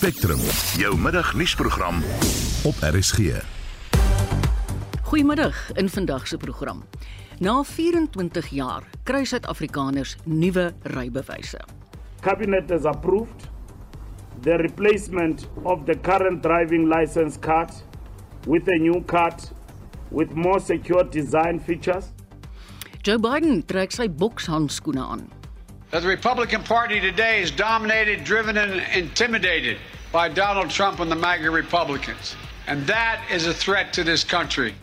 Spectrum, jou middagnuusprogram op RSG. Goeiemiddag in vandag se program. Na 24 jaar kry Suid-Afrikaners nuwe rybewyse. Cabinet has approved the replacement of the current driving license card with a new card with more secure design features. Joe Biden trek sy bokshandskoene aan. that the Republican Party today is dominated, driven, and intimidated by Donald Trump and the MAGA Republicans. And that is a threat to this country.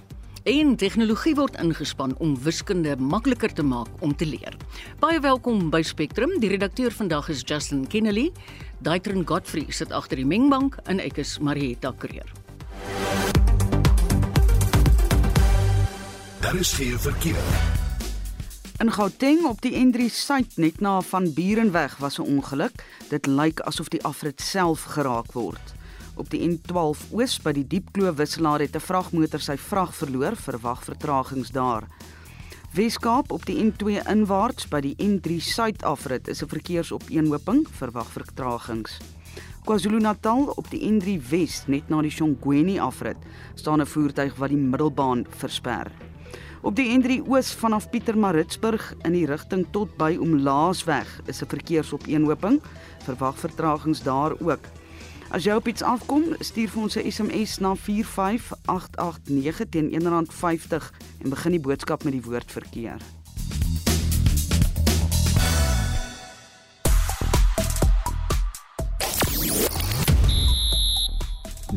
En tegnologie word ingespan om wiskunde makliker te maak om te leer. Baie welkom by Spectrum. Die redakteur vandag is Justin Kennedy. Daitrin Godfrey sit agter die mengbank en ek is Marietta Kreer. Daar is geen verkeer. In Gauteng op die N3 suid net na van Burenweg was 'n ongeluk. Dit lyk asof die afrit self geraak word. Op die N12 oos by die Diepkloof wisselaar het 'n vragmotor sy vrag verloor, verwag vertragings daar. Weskaap op die N2 inwaarts by die N3 suid afrit is 'n verkeersopeenhoping, verwag vertragings. KwaZulu-Natal op die N3 Wes net na die Shongweni afrit staan 'n voertuig wat die middelbaan versper. Op die N3 Oos vanaf Pietermaritzburg in die rigting tot by Omlaasweg is 'n verkeersopeenhoping. Verwag vertragings daar ook. As jy op iets afkom, stuur vir ons 'n SMS na 45889 teen R1.50 en begin die boodskap met die woord verkeer.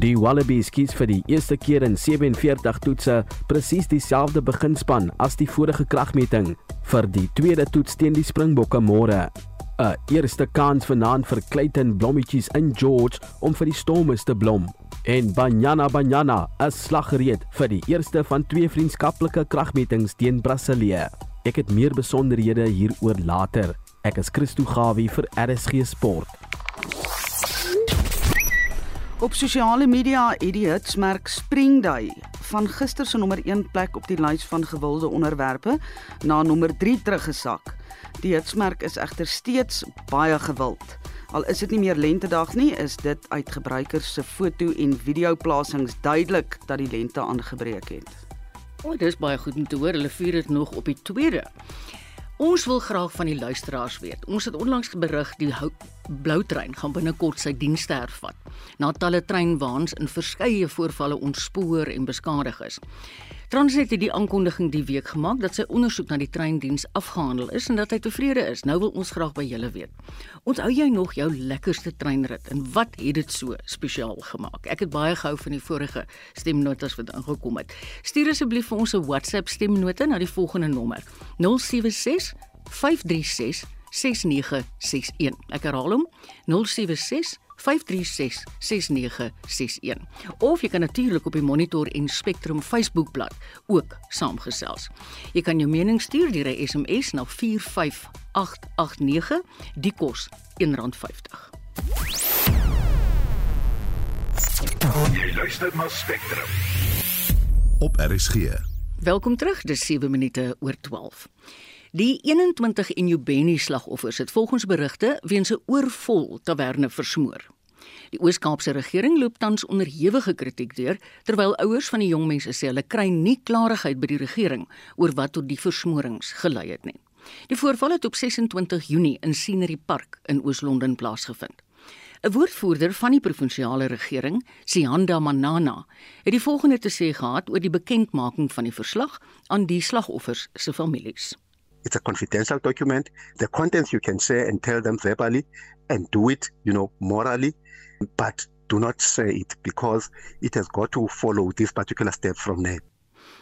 Die Wallabies kies vir die eerste keer in 47 toetse presies dieselfde beginspan as die vorige kragmeting vir die tweede toets teen die Springbokke môre. 'n Eerste kans vanaand vir Clayton Blommetjies in George om vir die Stormers te blom. En Banyana Banyana is slaggereed vir die eerste van twee vriendskaplike kragmetings teen Brasilië. Ek het meer besonderhede hieroor later. Ek is Christo Gawie vir RSG Sport. Op sosiale media het die hitsmerk Spring Day van gister se nommer 1 plek op die lys van gewilde onderwerpe na nommer 3 teruggesak. Die hitsmerk is egter steeds baie gewild. Al is dit nie meer lentedag nie, is dit uit gebruikers se foto en video plasings duidelik dat die lente aangebreek het. O, oh, dis baie goed om te hoor. Hulle vier dit nog op die tweede. Ons wil graag van die luisteraars weet. Ons het onlangs berig die blou trein gaan binnekort sy dienste hervat. Na talle treinwaans in verskeie voorvalle ontspoor en beskadig is. Transnet het die aankondiging die week gemaak dat sy ondersoek na die treindiens afgehandel is en dat hy tevrede is. Nou wil ons graag by julle weet. Onthou jy nog jou lekkerste treinrit en wat het dit so spesiaal gemaak? Ek het baie gehou van die vorige stemnotas wat ingekom het. Stuur asseblief vir ons 'n WhatsApp stemnota na die volgende nommer: 076 536 6961. Ek herhaal hom: 076 5366961. Of jy kan natuurlik op die Monitor en Spectrum Facebookblad ook saamgesels. Jy kan jou mening stuur deur 'n SMS na 45889, die kos R1.50. Jy luister na Spectrum op RSG. Welkom terug, dis 7 minute oor 12. Die 21 Enyobeni slagoffers het volgens berigte weens 'n oorvol taverne versmoor. Die Oos-Kaapse regering loop tans onderhewige kritiek deur terwyl ouers van die jong mense sê hulle kry nie klarigheid by die regering oor wat tot die versmorings gelei het nie. Die voorval het op 26 Junie in Scenery Park in Oos-London plaasgevind. 'n Woordvoerder van die provinsiale regering, Sianda Manana, het die volgende te sê gehad oor die bekendmaking van die verslag aan die slagoffers se families. It's a confidential document. The contents you can say and tell them verbally and do it, you know, morally, but do not say it because it has got to follow this particular step from there.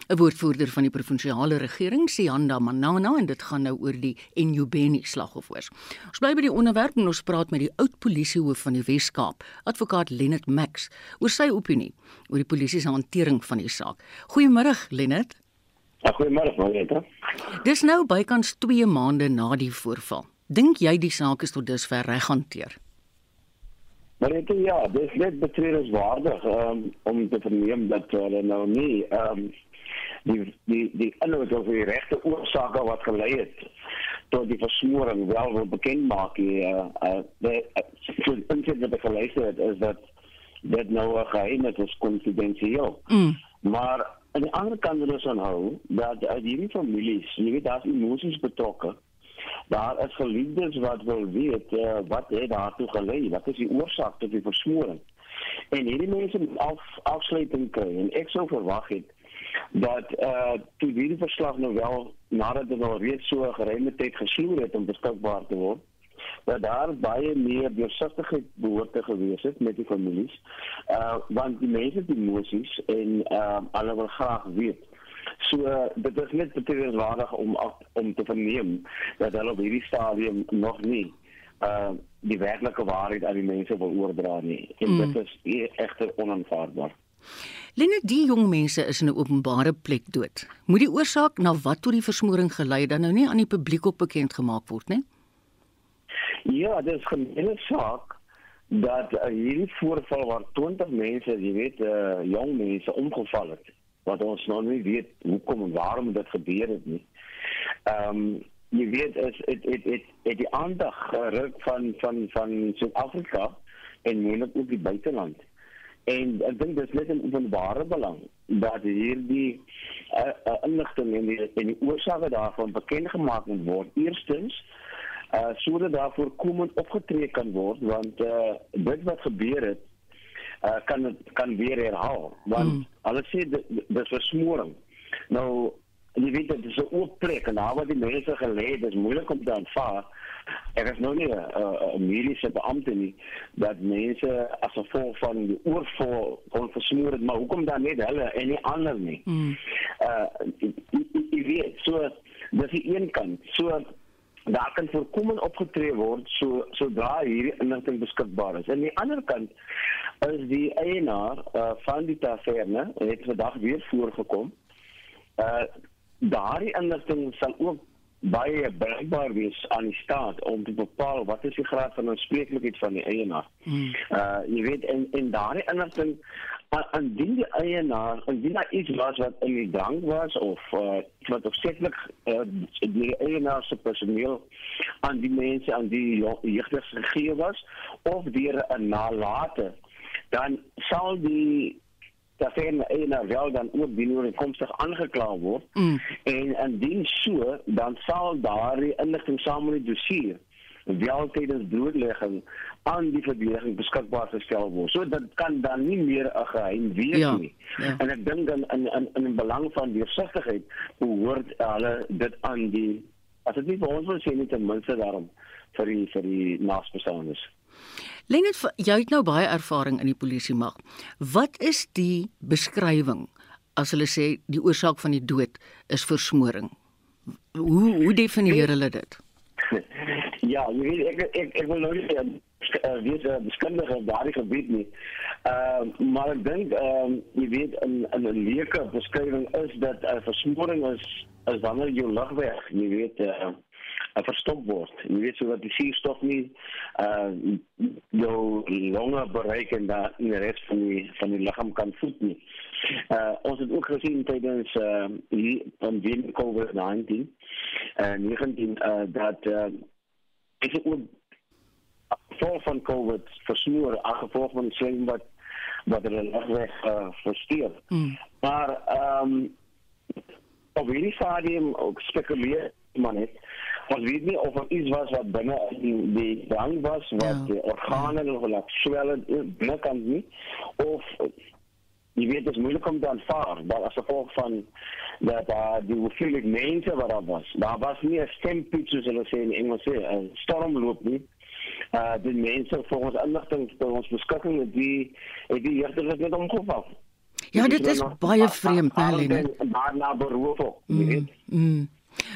'n Woordvoerder van die provinsiale regering, Sianda Manana, en dit gaan nou oor die Enyobeni slagoffers. Ons bly by die onderwerp en ons praat met die oud polisiehoof van die Wes-Kaap, advokaat Lennet Max, oor sy opinie oor die polisie se hantering van die saak. Goeiemôre, Lennet. Ja, goeiemôre, Marita. Dis nou bykans 2 maande na die voorval. Dink jy die saak is tot dusver reg hanteer? Marita, ja, dis net betreurenswaardig um, om te verneem dat hulle nou nie ehm um, die die die inhoud of die regte oorsake wat gelei het tot die versmoring wel wil bekend maak hier uh, uh, die uh, insit wat ek gelees het is dat dit nou 'n geheim is konfidensieel. Mm. Maar aan die ander kant wil ons aanhou dat uit hierdie families, jy weet daar's emosies betrokke. Daar is geliefdes wat wil weet uh, wat het daartoe gelei, wat is die oorsaak tot die versmoring. En hierdie mense moet af, afsluiting kry en ek sou verwag het dat eh uh, hierdie verslag nou wel nadat dit al reeds so geruime tyd gesloer het om beskikbaar te word dat daar baie meer deursigtigheid behoort te gewees het met die families. Uh want die mense het emosies en uh hulle wil graag weet. So uh, dit is net betreurenswaardig om om te verneem dat hulle op hierdie stadium nog nie uh die werklike waarheid aan die mense wil oordra nie. En mm. dit is egter onaanvaarbaar. Lene, die jong mense is in 'n openbare plek dood. Moet die oorsaak na wat tot die versmoring gelei dan nou nie aan die publiek op bekend gemaak word nie? Ja, dit is 'n gemene saak dat uh, hierdie voorval waar 20 mense, jy weet, uh, jong mense omgeval het wat ons nog nie weet hoekom en waarom dit gebeur het nie. Ehm um, jy weet is dit dit dit dit die aandag geruk van van van Suid-Afrika en moeilik ook die buiteland. En ek dink dit is net 'n openbare belang dat hierdie uh, uh, inligting en die en die oorsake daarvan bekend gemaak word. Eerstens uh sodat daar voorkomend opgetree kan word want uh dit wat gebeur het uh kan kan weer herhaal. Want mm. hulle sê dit is versmoring. Nou jy weet dit is 'n oop plek en daar waar die mense gelê het is moeilik om te aanvaar. Er is nou nie 'n mediese beampte nie dat mense as gevolg van die oorval kon versmoor het maar hoekom dan net hulle en nie ander nie? Mm. uh jy weet so dis die een kant. So daar kan voorkomend opgetree word so sodra hierdie inligting beskikbaar is. Aan die ander kant is die eienaar uh, van die taverne het vandag weer voorgekom. Uh daardie inligting sal ook baie bruikbaar wees aan die staat om te bepaal wat is die graad van aanspreeklikheid van die eienaar. Hmm. Uh jy weet en en daardie inligting indien die eienaar indien daar iets was wat in die drank was of uh, wat opsetlik uh, die eienaar se personeel aan die mense aan die jeugdiges gegee was of deur 'n nalate dan sal die dat hy eienaar wel dan ook die ooreenkomstig aangekla word mm. en indien so dan sal daardie inligting saam met die dossier wel tydens blootlegging aan die verdediging beskikbaar gestel word. So dit kan dan nie meer 'n geheim wees ja, nie. Ja. En ek dink dan in in in belang van deursigtigheid behoort hulle dit aan die as dit nie vir ons wil sê nie ten minste daarom vir die vir die naspesounes. Lenet jy het nou baie ervaring in die polisie mag. Wat is die beskrywing as hulle sê die oorsaak van die dood is versmoring? Hoe hoe definieer hulle dit? Ja, jy weet ek ek ek wil nou nie uh, weet uh, beskundige op daardie gebied nie. Ehm uh, maar ek dink ehm uh, jy weet in 'n leuke beskrywing is dat 'n uh, versmoring is is wanneer jou lugweg, jy weet uh, verstop word. Jy weet so dat die suurstof nie uh jou longe bereik en dat die res van die van die liggaam kan voed nie. Uh ons het ook gesien tydens uh hier van die COVID-19 en uh, 19 uh dat uh is dit ook voor van COVID versmoor as gevolg van die swem wat wat hulle lugweg uh, versteur. Mm. Maar ehm um, op hierdie stadium ook spekuleer man het ons weet nie of er iets was wat binne die die drang was wat ja. organe ja. of laat swel binne kan nie of jy weet dit is moeilik om te aanvaar dat as gevolg van dat uh, die hoeveelheid mense wat daar was. Daar was nie 'n stempie soos hulle sê in Engels 'n stormloop nie uh die mense volgens inligting by ons beskikking het die het die heerder net omgeval Ja dit is baie vreemd nê Lene daarna beroof op mm, mm.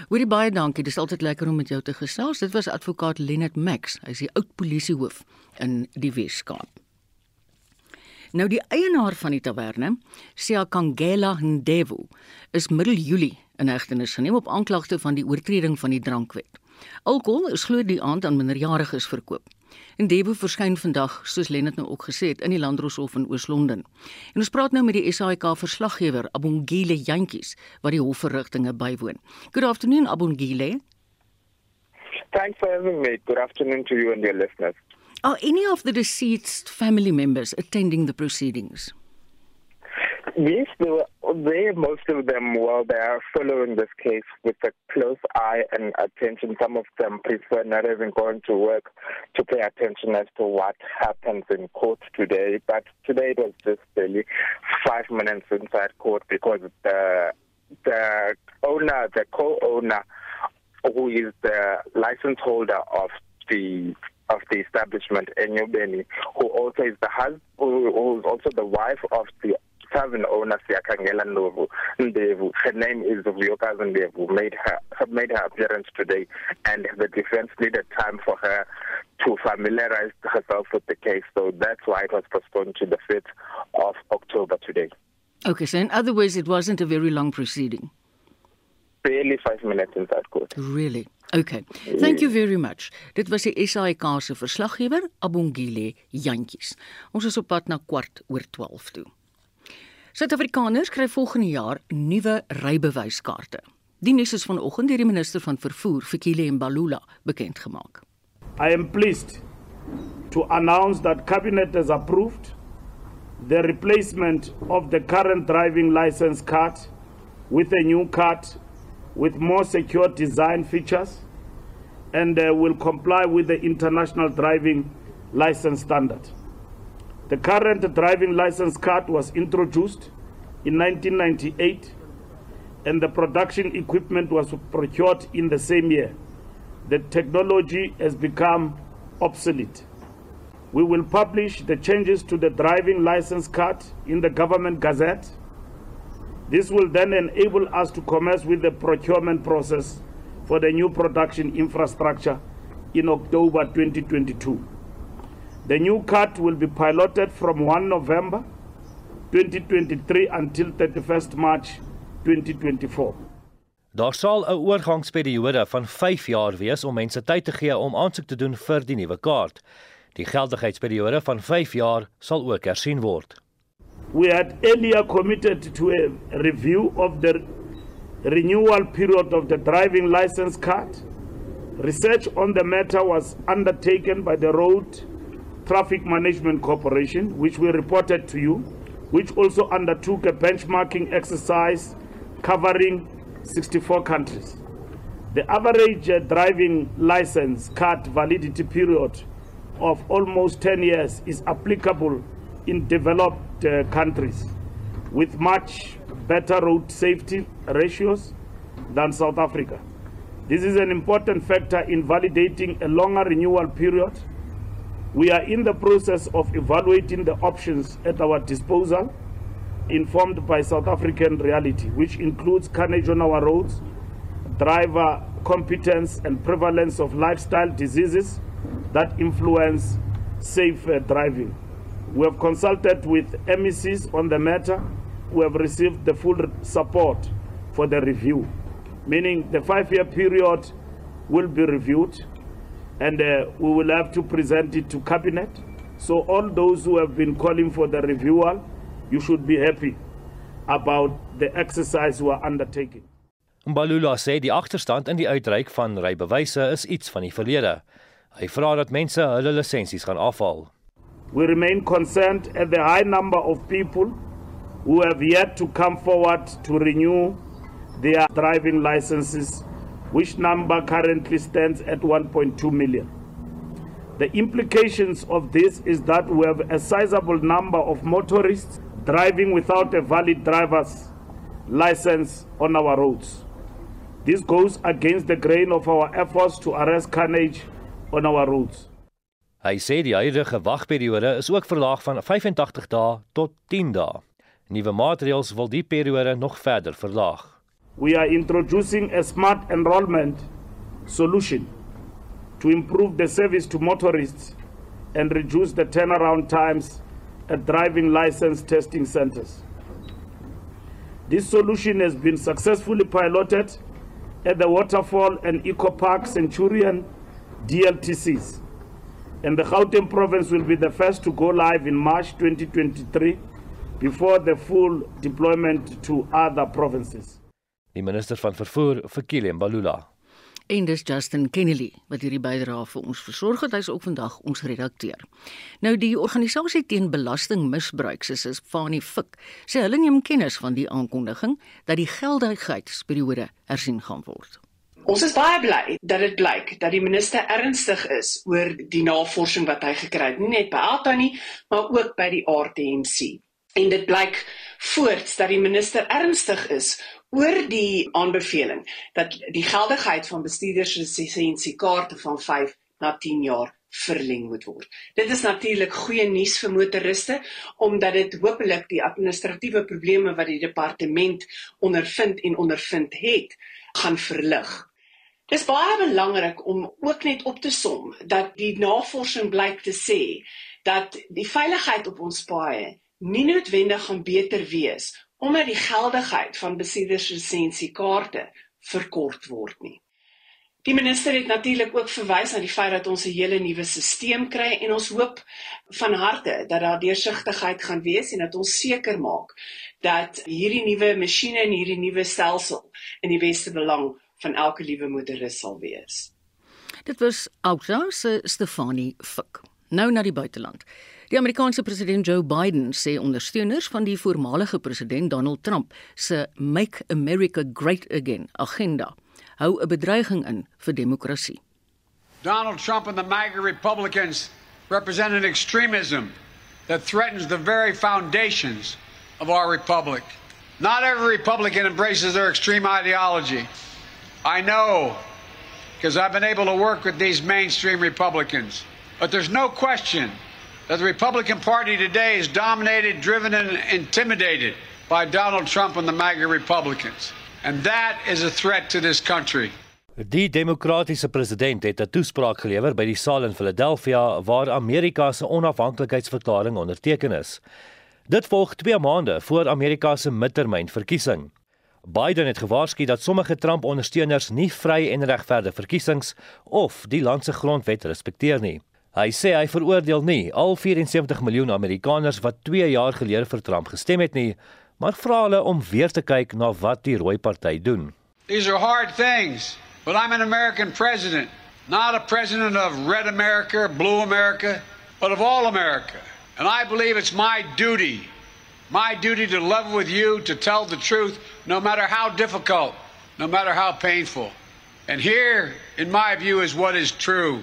Hoorie baie dankie. Dis altyd lekker om met jou te gesels. Dit was advokaat Lenet Max. Hy is die oud polisiehoof in die Weskaap. Nou die eienaar van die taverne, Siakangela Ndevu, is middel Julie in hegtenis geneem op aanklagte van die oortreding van die drankwet. Alkohol is glo die aand aan minderjariges verkoop. En Debo verskyn vandag, soos Lennet nou ook gesê het, in die Landdroshof in Oos-London. En ons praat nou met die SAIK verslaggewer Abongile Jantjies wat die hofverrigtinge bywoon. Good afternoon Abongile. Thanks for having me. Good afternoon to you and your listeners. Are any of the deceased family members attending the proceedings? Yes, they were there. Most of them, were there following this case with a close eye and attention. Some of them prefer not even going to work to pay attention as to what happens in court today. But today it was just barely five minutes inside court because the the owner, the co-owner, who is the license holder of the of the establishment, Enyo Beni, who also is the husband, who is also the wife of the tavern owner Siakangela Ndovu Ndevu. Her name is Vuyokazi Ndevu. Made her made her appearance today, and the defense needed time for her to familiarize herself with the case. So that's why it was postponed to the 5th of October today. Okay, so in other words, it wasn't a very long proceeding. Barely five minutes inside court. Really? Okay. Thank you very much. Dit was die SAIK se verslaggewer, Abongile Jantjies. Ons is op pad na kwart oor 12 toe. Suid-Afrikaners kry volgende jaar nuwe rybewyskaarte. Die nuus is vanoggend deur die minister van vervoer, Fikile Mbalula, bekend gemaak. I am pleased to announce that cabinet has approved the replacement of the current driving license card with a new card with more secure design features and uh, will comply with the international driving license standard. The current driving license card was introduced in 1998 and the production equipment was procured in the same year. The technology has become obsolete. We will publish the changes to the driving license card in the government gazette. This will then enable us to commence with the procurement process for the new production infrastructure in October 2022. The new card will be piloted from 1 November 2023 until 31st March 2024. Daar sal 'n oorgangsperiode van 5 jaar wees om mense tyd te gee om aansoek te doen vir die nuwe kaart. Die geldigheidsperiode van 5 jaar sal ook hersien word. We had earlier committed to a review of the renewal period of the driving license card. Research on the matter was undertaken by the Road Traffic Management Corporation, which we reported to you, which also undertook a benchmarking exercise covering 64 countries. The average uh, driving license card validity period of almost 10 years is applicable in developed uh, countries with much better road safety ratios than South Africa. This is an important factor in validating a longer renewal period. We are in the process of evaluating the options at our disposal, informed by South African reality, which includes carnage on our roads, driver competence, and prevalence of lifestyle diseases that influence safe uh, driving. We have consulted with MECs on the matter who have received the full support for the review, meaning the five year period will be reviewed and uh, we will have to present it to cabinet. So all those who have been calling for the reviewal, you should be happy about the exercise we are undertaking. Mbalula sê die agterstand in die uitreik van rybewyse is iets van die verlede. Hy vra dat mense hulle lisensies gaan afhaal. We remain concerned at the high number of people who have yet to come forward to renew their driving licenses, which number currently stands at 1.2 million. The implications of this is that we have a sizable number of motorists driving without a valid driver's license on our roads. This goes against the grain of our efforts to arrest carnage on our roads. Hy sê die huidige wagperiode is ook verlaag van 85 dae tot 10 dae. Nuwe maatreëls wil die periode nog verder verlaag. We are introducing a smart enrollment solution to improve the service to motorists and reduce the turnaround times at driving license testing centers. This solution has been successfully piloted at the Waterfall and Eco Park Centurion DLTCs. And the Gauteng province will be the first to go live in March 2023 before the full deployment to other provinces. Die minister van vervoer, Fikile Mbalula. En dis Justin Kennedy wat hierdie bydrae vir ons versorg het. Hy's ook vandag ons redakteur. Nou die organisasie teen belastingmisbruik, soos Fani Fik, sê hulle neem kennis van die aankondiging dat die geldigheidsperiode hersien gaan word. Ons is baie bly dat dit blyk dat die minister ernstig is oor die navorsing wat hy gekry het, nie net by Alta nie, maar ook by die RTMC. En dit blyk voorts dat die minister ernstig is oor die aanbeveling dat die geldigheid van bestuurderslisensiekaarte van 5 na 10 jaar verleng moet word. Dit is natuurlik goeie nuus vir motoriste omdat dit hopelik die administratiewe probleme wat die departement ondervind en ondervind het, gaan verlig. Dit is baie belangrik om ook net op te som dat die navorsing blyk te sê dat die veiligheid op ons paaie nie noodwendig gaan beter wees omdat die geldigheid van besittierslisensiekaarte verkort word nie. Die minister het natuurlik ook verwys na die feit dat ons 'n hele nuwe stelsel kry en ons hoop van harte dat daar deursigtigheid gaan wees en dat ons seker maak dat hierdie nuwe masjiene en hierdie nuwe stelsel in die beste belang van elke liewe motoris sal wees. Dit was Outra se Stefanie Fik. Nou na die buiteland. Die Amerikaanse president Joe Biden sê ondersteuners van die voormalige president Donald Trump se Make America Great Again agenda hou 'n bedreiging in vir demokrasie. Donald Trump and the MAGA Republicans represent an extremism that threatens the very foundations of our republic. Not every Republican embraces their extreme ideology. I know because I've been able to work with these mainstream Republicans. But there's no question that the Republican Party today is dominated, driven, and intimidated by Donald Trump and the MAGA Republicans. And that is a threat to this country. Die demokratiese president het 'n toespraak gelewer by die saal in Philadelphia waar Amerika se onafhanklikheidsverklaring onderteken is. Dit volg 2 maande voor Amerika se midtermynverkiesing. Biden het gewaarsku dat sommige Trump-ondersteuners nie vry en regverdige verkiesings of die land se grondwet respekteer nie. Hy sê hy veroordeel nie al 74 miljoen Amerikaners wat 2 jaar gelede vir Trump gestem het nie, maar vra hulle om weer te kyk na wat die rooi party doen. These are hard things, but I'm an American president, not a president of red America, blue America, but of all America. And I believe it's my duty, my duty to love with you, to tell the truth, no matter how difficult, no matter how painful. And here, in my view, is what is true.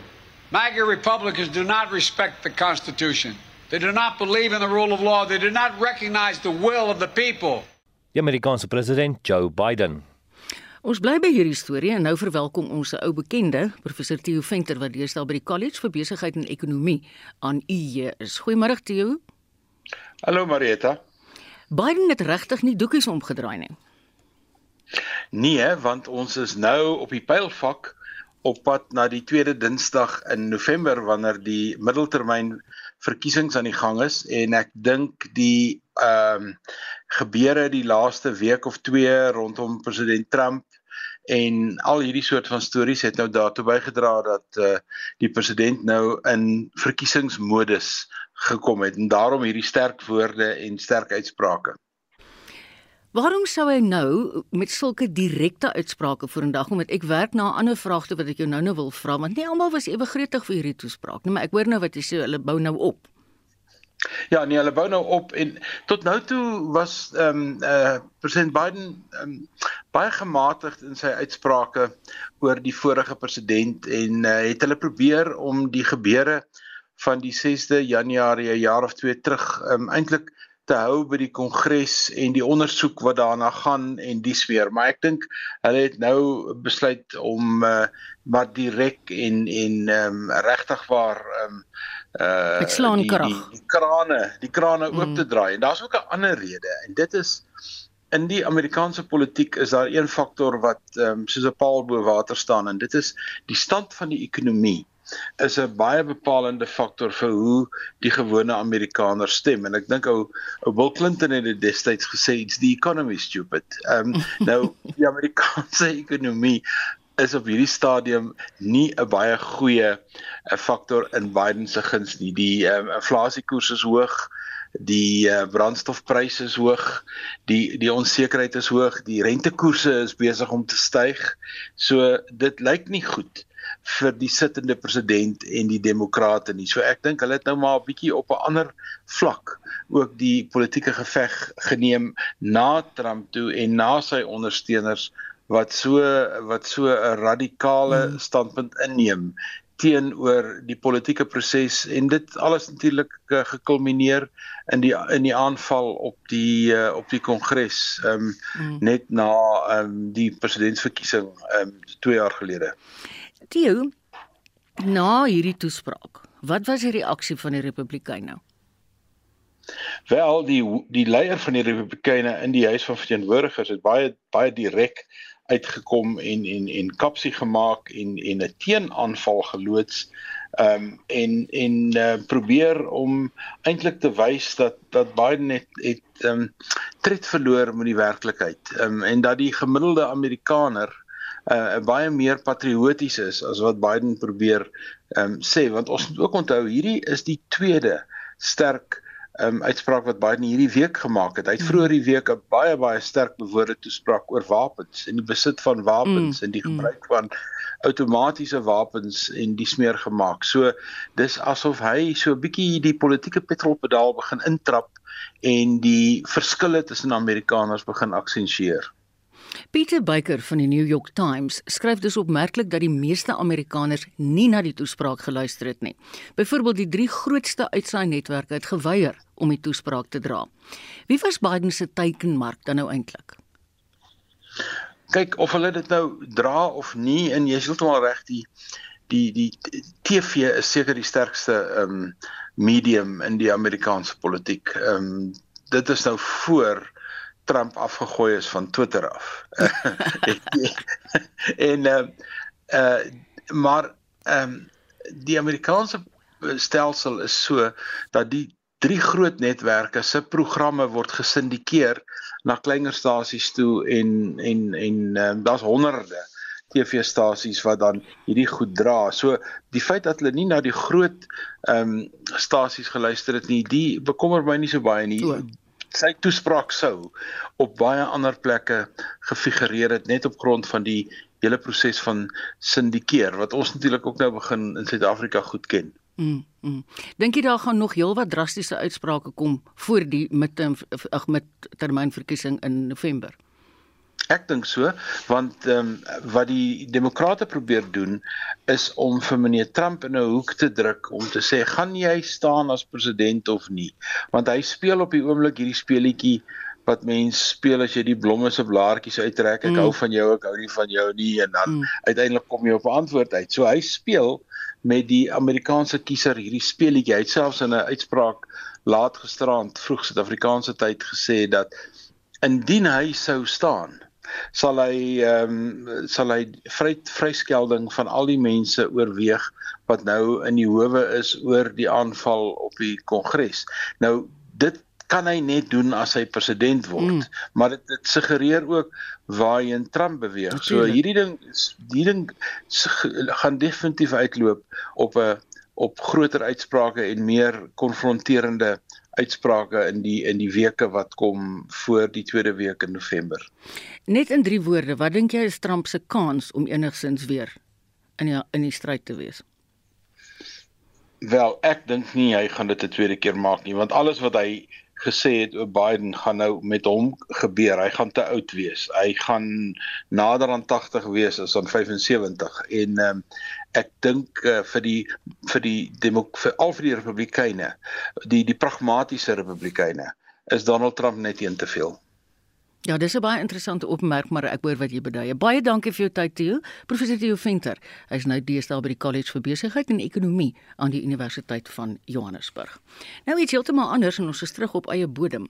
MAGA Republicans do not respect the Constitution. They do not believe in the rule of law. They do not recognize the will of the people. Die Amerikaanse president Joe Biden. Ons bly by hierdie storie en nou verwelkom ons 'n ou bekende, professor Theo Venter wat deesdae by die College vir Besigheid en Ekonomie aan UJ is. Goeiemôre Theo. Hallo Marieta. Biden het regtig nie doekies omgedraai nie. Nee, want ons is nou op die pylfak op pad na die tweede Dinsdag in November wanneer die middeltermyn verkiesings aan die gang is en ek dink die ehm um, gebeure die laaste week of 2 rondom president Trump en al hierdie soort van stories het nou daartoe bygedra dat uh, die president nou in verkiesingsmodus gekom het en daarom hierdie sterk woorde en sterk uitsprake. Waarom sou hy nou met sulke direkte uitsprake vorendag omdat ek werk na 'n ander vraagte wat ek jou nou nou wil vra want nie almal was ewe gretig vir hierdie toespraak nie maar ek hoor nou wat jy sê hulle bou nou op. Ja, nee, hulle bou nou op en tot nou toe was ehm um, eh uh, president Biden ehm um, baie gematigd in sy uitsprake oor die vorige president en uh, het hulle probeer om die gebeure van die 6de Januarie 'n jaar of twee terug ehm um, eintlik te hou by die kongres en die ondersoek wat daarna gaan en dies weer maar ek dink hulle het nou besluit om uh, wat direk en en um, regtig waar um, uh die, die, die krane die krane mm. oop te draai. En daar's ook 'n ander rede en dit is in die Amerikaanse politiek is daar een faktor wat um, soos 'n paal bo water staan en dit is die stand van die ekonomie is 'n baie bepalende faktor vir hoe die gewone Amerikaner stem en ek dink ou ou Bill Clinton het dit destyds gesê it's the economy stupid. Ehm um, nou die Amerikaanse ekonomie is op hierdie stadium nie 'n baie goeie eh, faktor in Biden se guns nie. Die um, inflasiekoers is hoog. die uh, brandstofpryse is hoog, die die onsekerheid is hoog, die rentekoerse is besig om te styg. So dit lyk nie goed vir die sittende president en die demokrate nie. So ek dink hulle het nou maar 'n bietjie op 'n ander vlak ook die politieke geveg geneem na Trump toe en na sy ondersteuners wat so wat so 'n radikale hmm. standpunt inneem teenoor die politieke proses en dit alles natuurlik uh, gekulmineer in die in die aanval op die uh, op die kongres um, mm. net na um, die presidentsverkiesing um, 2 jaar gelede. Theo, na hierdie toespraak, wat was die reaksie van die Republikeine? Wel, die die leier van die Republikeine in die Huis van Verteenwoordigers het baie baie direk uitgekom en en en kapsie gemaak en en 'n teenaanval geloods ehm um, en en uh, probeer om eintlik te wys dat dat Biden het het ehm um, tred verloor met die werklikheid. Ehm um, en dat die gemiddelde Amerikaner uh, baie meer patrioties is as wat Biden probeer um, sê want ons moet ook onthou hierdie is die tweede sterk um, uitspraak wat Biden hierdie week gemaak het. Hy het vroeër die week 'n baie baie sterk bewoorde toespraak oor wapens en die besit van wapens mm, en die mm. gebruik mm. van outomatiese wapens en die smeer gemaak. So dis asof hy so 'n bietjie die politieke petrolpedaal begin intrap en die verskille tussen Amerikaners begin aksentueer. Peter Baker van die New York Times skryf dus opmerklik dat die meeste Amerikaners nie na die toespraak geluister het nie. Byvoorbeeld die drie grootste uitsaai netwerke het geweier om die toespraak te dra. Wie was Biden se teikenmark dan nou eintlik? Kyk of hulle dit nou dra of nie en jy is heeltemal reg die die die TV is seker die sterkste ehm um, medium in die Amerikaanse politiek. Ehm um, dit is nou voor Trump afgegooi is van Twitter af. en uh uh maar ehm um, die Amerikaanse stelsel is so dat die drie groot netwerke se programme word gesindikeer na kleiner stasies toe en en en um, daar's honderde TV-stasies wat dan hierdie goed dra. So die feit dat hulle nie na die groot ehm um, stasies geluister het nie, die bekommer my nie so baie nie. Sy toespraak sou op baie ander plekke gefigureer het net op grond van die hele proses van syndikeer wat ons natuurlik ook nou begin in Suid-Afrika goed ken. Mm. mm. Dink jy daar gaan nog heelwat drastiese uitsprake kom voor die midterm ag met termynverkiesing in November? Ek dink so, want ehm um, wat die demokrate probeer doen is om vir meneer Trump in 'n hoek te druk om te sê gaan jy staan as president of nie? Want hy speel op die oomblik hierdie speletjie wat mense speel as jy die blomme se blaartjies uittrek. Ek mm. hou van jou, ek hou nie van jou nie en dan mm. uiteindelik kom jy op 'n antwoord uit. So hy speel met die Amerikaanse kiezer hierdie speletjie. Hy het selfs in 'n uitspraak laat gisteraand vroeg Suid-Afrikaanse tyd gesê dat indien hy sou staan sal hy ehm um, sal hy vry vryskelding van al die mense oorweeg wat nou in die howe is oor die aanval op die kongres. Nou dit kan hy net doen as hy president word. Mm. Maar dit dit suggereer ook waarheen Trump beweeg. Natuurlijk. So hierdie ding hierdie ding gaan definitief uitloop op 'n op groter uitsprake en meer konfronterende uitsprake in die in die weke wat kom voor die tweede week in November. Net in drie woorde, wat dink jy is Trump se kans om enigsins weer in die in die stryd te wees? Wel, ek dink nie hy gaan dit 'n tweede keer maak nie, want alles wat hy gesê het oor Biden gaan nou met hom gebeur. Hy gaan te oud wees. Hy gaan nader aan 80 wees as aan 75 en um, ek dink uh, vir die vir die vir al vir die republikeine, die die pragmatiese republikeine is Donald Trump net een te veel. Ja, dis 'n baie interessante opmerking, maar ek hoor wat jy bedoel. Baie dankie vir jou tyd, Theo. Professor Theo Venter. Hy's nou deesdae by die College vir Besigheid en Ekonomie aan die Universiteit van Johannesburg. Nou iets heeltemal anders en ons is terug op eie bodem.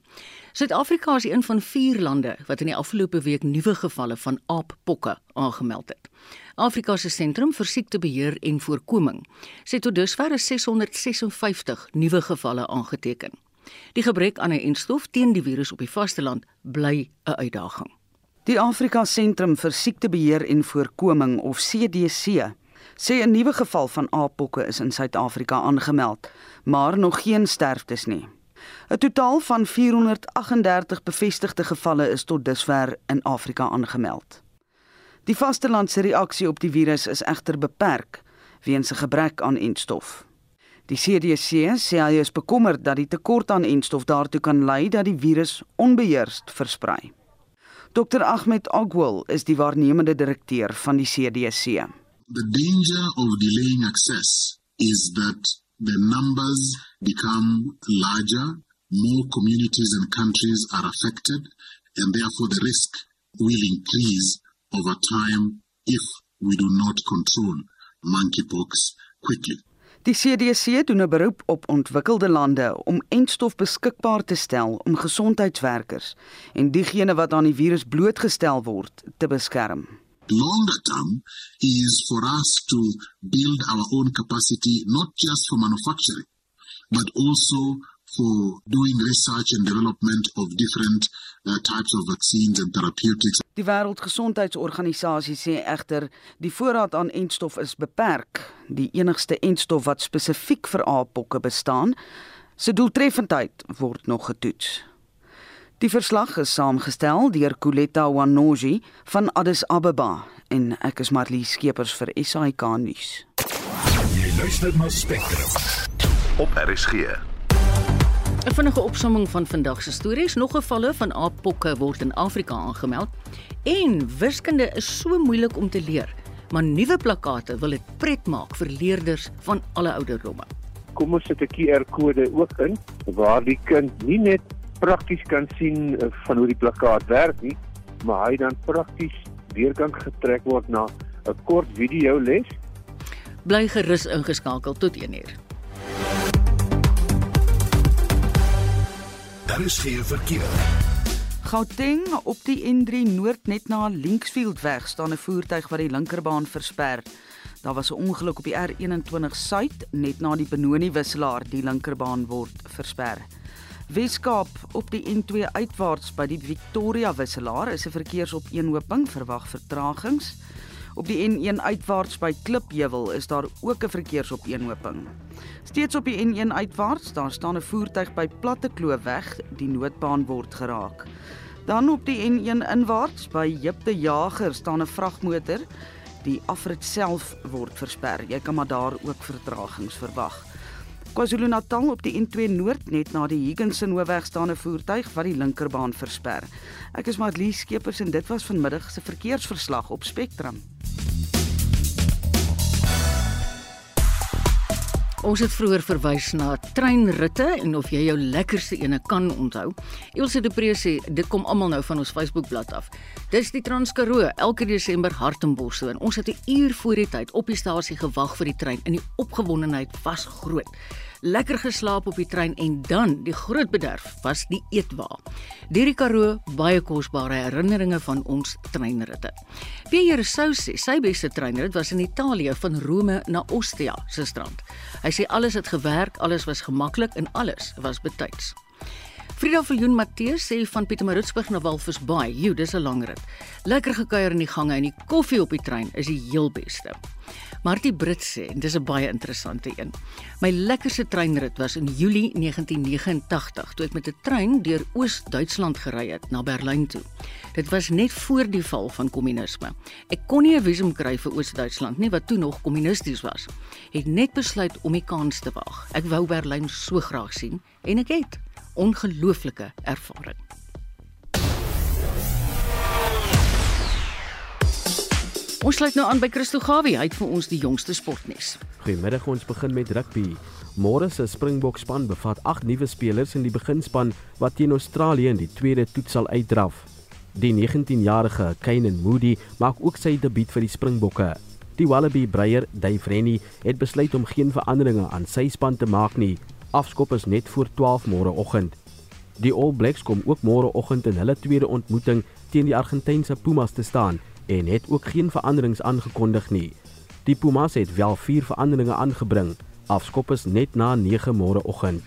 Suid-Afrika is een van 4 lande wat in die afgelope week nuwe gevalle van aappokke aangemeld het. Afrika se sentrum vir siektebeheer en voorkoming sê tot dusver 656 nuwe gevalle aangeteken. Die gebrek aan 'n enstof teen die virus op die vasteland bly 'n uitdaging. Die Afrika Sentrum vir Siektebeheer en Voorkoming of CDC sê 'n nuwe geval van aappokke is in Suid-Afrika aangemeld, maar nog geen sterftes nie. 'n Totaal van 438 bevestigde gevalle is tot dusver in Afrika aangemeld. Die vastelandse reaksie op die virus is egter beperk weens 'n gebrek aan enstof. Die CDC sê hy is bekommerd dat die tekort aan enstof daartoe kan lei dat die virus onbeheerst versprei. Dr Ahmed Agwal is die waarnemende direkteur van die CDC. The danger of delaying access is that the numbers become larger, more communities and countries are affected and therefore the risk will increase over time if we do not control monkeypox quickly. Die CDC doen 'n beroep op ontwikkelde lande om entstof beskikbaar te stel om gesondheidswerkers en diegene wat aan die virus blootgestel word te beskerm. Longer term is for us to build our own capacity not just for manufacturing but also for doing research and development of different uh, types of vaccines and therapeutics. Die Wêreldgesondheidsorganisasie sê egter die voorraad aan entstof is beperk. Die enigste entstof wat spesifiek vir aappokke bestaan, se doeltreffendheid word nog getoets. Die verslag is saamgestel deur Koletta Wanoji van Addis Ababa en ek is Marlie Skeepers vir SAK nuus. Jy luister na Spectrum op RSG. 'n Vinnige opsomming van vandag se stories. Nog gevalle van aappokke word in Afrika aangemeld. En wiskunde is so moeilik om te leer, maar nuwe plakate wil dit pret maak vir leerders van alle ouderdomme. Kom ons sit 'n QR-kode ook in waar die kind nie net prakties kan sien eh, van hoe die plakkaat werk nie, maar hy dan prakties weer kan getrek word na 'n kort video les. Bly gerus ingeskakel tot 1uur. Daar geen verkeer. Gauteng op die N3 Noord net na Linksfield weg staan 'n voertuig wat die linkerbaan versper. Daar was 'n ongeluk op die R21 Suid net na die Benoni wisselaar, die linkerbaan word versper. Weskaap op die N2 uitwaarts by die Victoria wisselaar is 'n verkeersopeenhoping, verwag vertragings. Op die N1 uitwaarts by Klipheuwel is daar ook 'n verkeersopeenhoping. Steeds op die N1 uitwaarts, daar staan 'n voertuig by Platte Kloof weg, die noodbaan word geraak. Dan op die N1 inwaarts by Jipte Jager staan 'n vragmotor. Die afrit self word versper. Jy kan maar daar ook vertragings verwag. KwaZulu-Natal op die N2 Noord net na die Higginson Hoofweg staan 'n voertuig wat die linkerbaan versper. Ek is Marlie Skeepers en dit was vanmiddag se verkeersverslag op Spectrum. Ons het vroeër verwys na treinritte en of jy jou lekkerste ene kan onthou. Elsje de Pre sê dit kom almal nou van ons Facebookblad af. Dis die Transkaroo elke Desember Hartenbos toe en ons het 'n uur voor die tyd op die stasie gewag vir die trein en die opgewondenheid was groot lekker geslaap op die trein en dan die groot bederf was die eetwa. Die Karoo baie kosbare herinneringe van ons treinritte. Pierre Sou sê sy beste treinrit was in Italië van Rome na Ostia se strand. Hy sê alles het gewerk, alles was gemaklik en alles was betyds. Frida Viljoen Matteus sê van Pietermaritzburg na Walvis Bay, "Jo, dis 'n lang rit. Lekker gekuier in die gange en die koffie op die trein is die heel beste." Martie Brits sê, en dis 'n baie interessante een. My lekkerste treinrit was in Julie 1989 toe ek met 'n trein deur Oos-Duitsland gery het na Berlyn toe. Dit was net voor die val van kommunisme. Ek kon nie 'n visum kry vir Oos-Duitsland nie wat toe nog kommunisties was. Het net besluit om die kans te waag. Ek wou Berlyn so graag sien en ek het ongelooflike ervaring. Ons sluit nou aan by Christo Gawie, hy het vir ons die jongste sportnuus. Goeiemiddag, ons begin met rugby. Môre se Springbok span bevat 8 nuwe spelers in die beginspan wat teen Australië in die tweede toets sal uitdraf. Die 19-jarige Kainan Moody maak ook sy debuut vir die Springbokke. Die Wallaby breier Dave Rennie het besluit om geen veranderinge aan sy span te maak nie. Afskop is net voor 12 môreoggend. Die All Blacks kom ook môreoggend in hulle tweede ontmoeting teen die Argentynse Pumas te staan en het ook geen veranderings aangekondig nie. Die Pumas het wel vier veranderinge aangebring. Afskop is net na 9 môreoggend.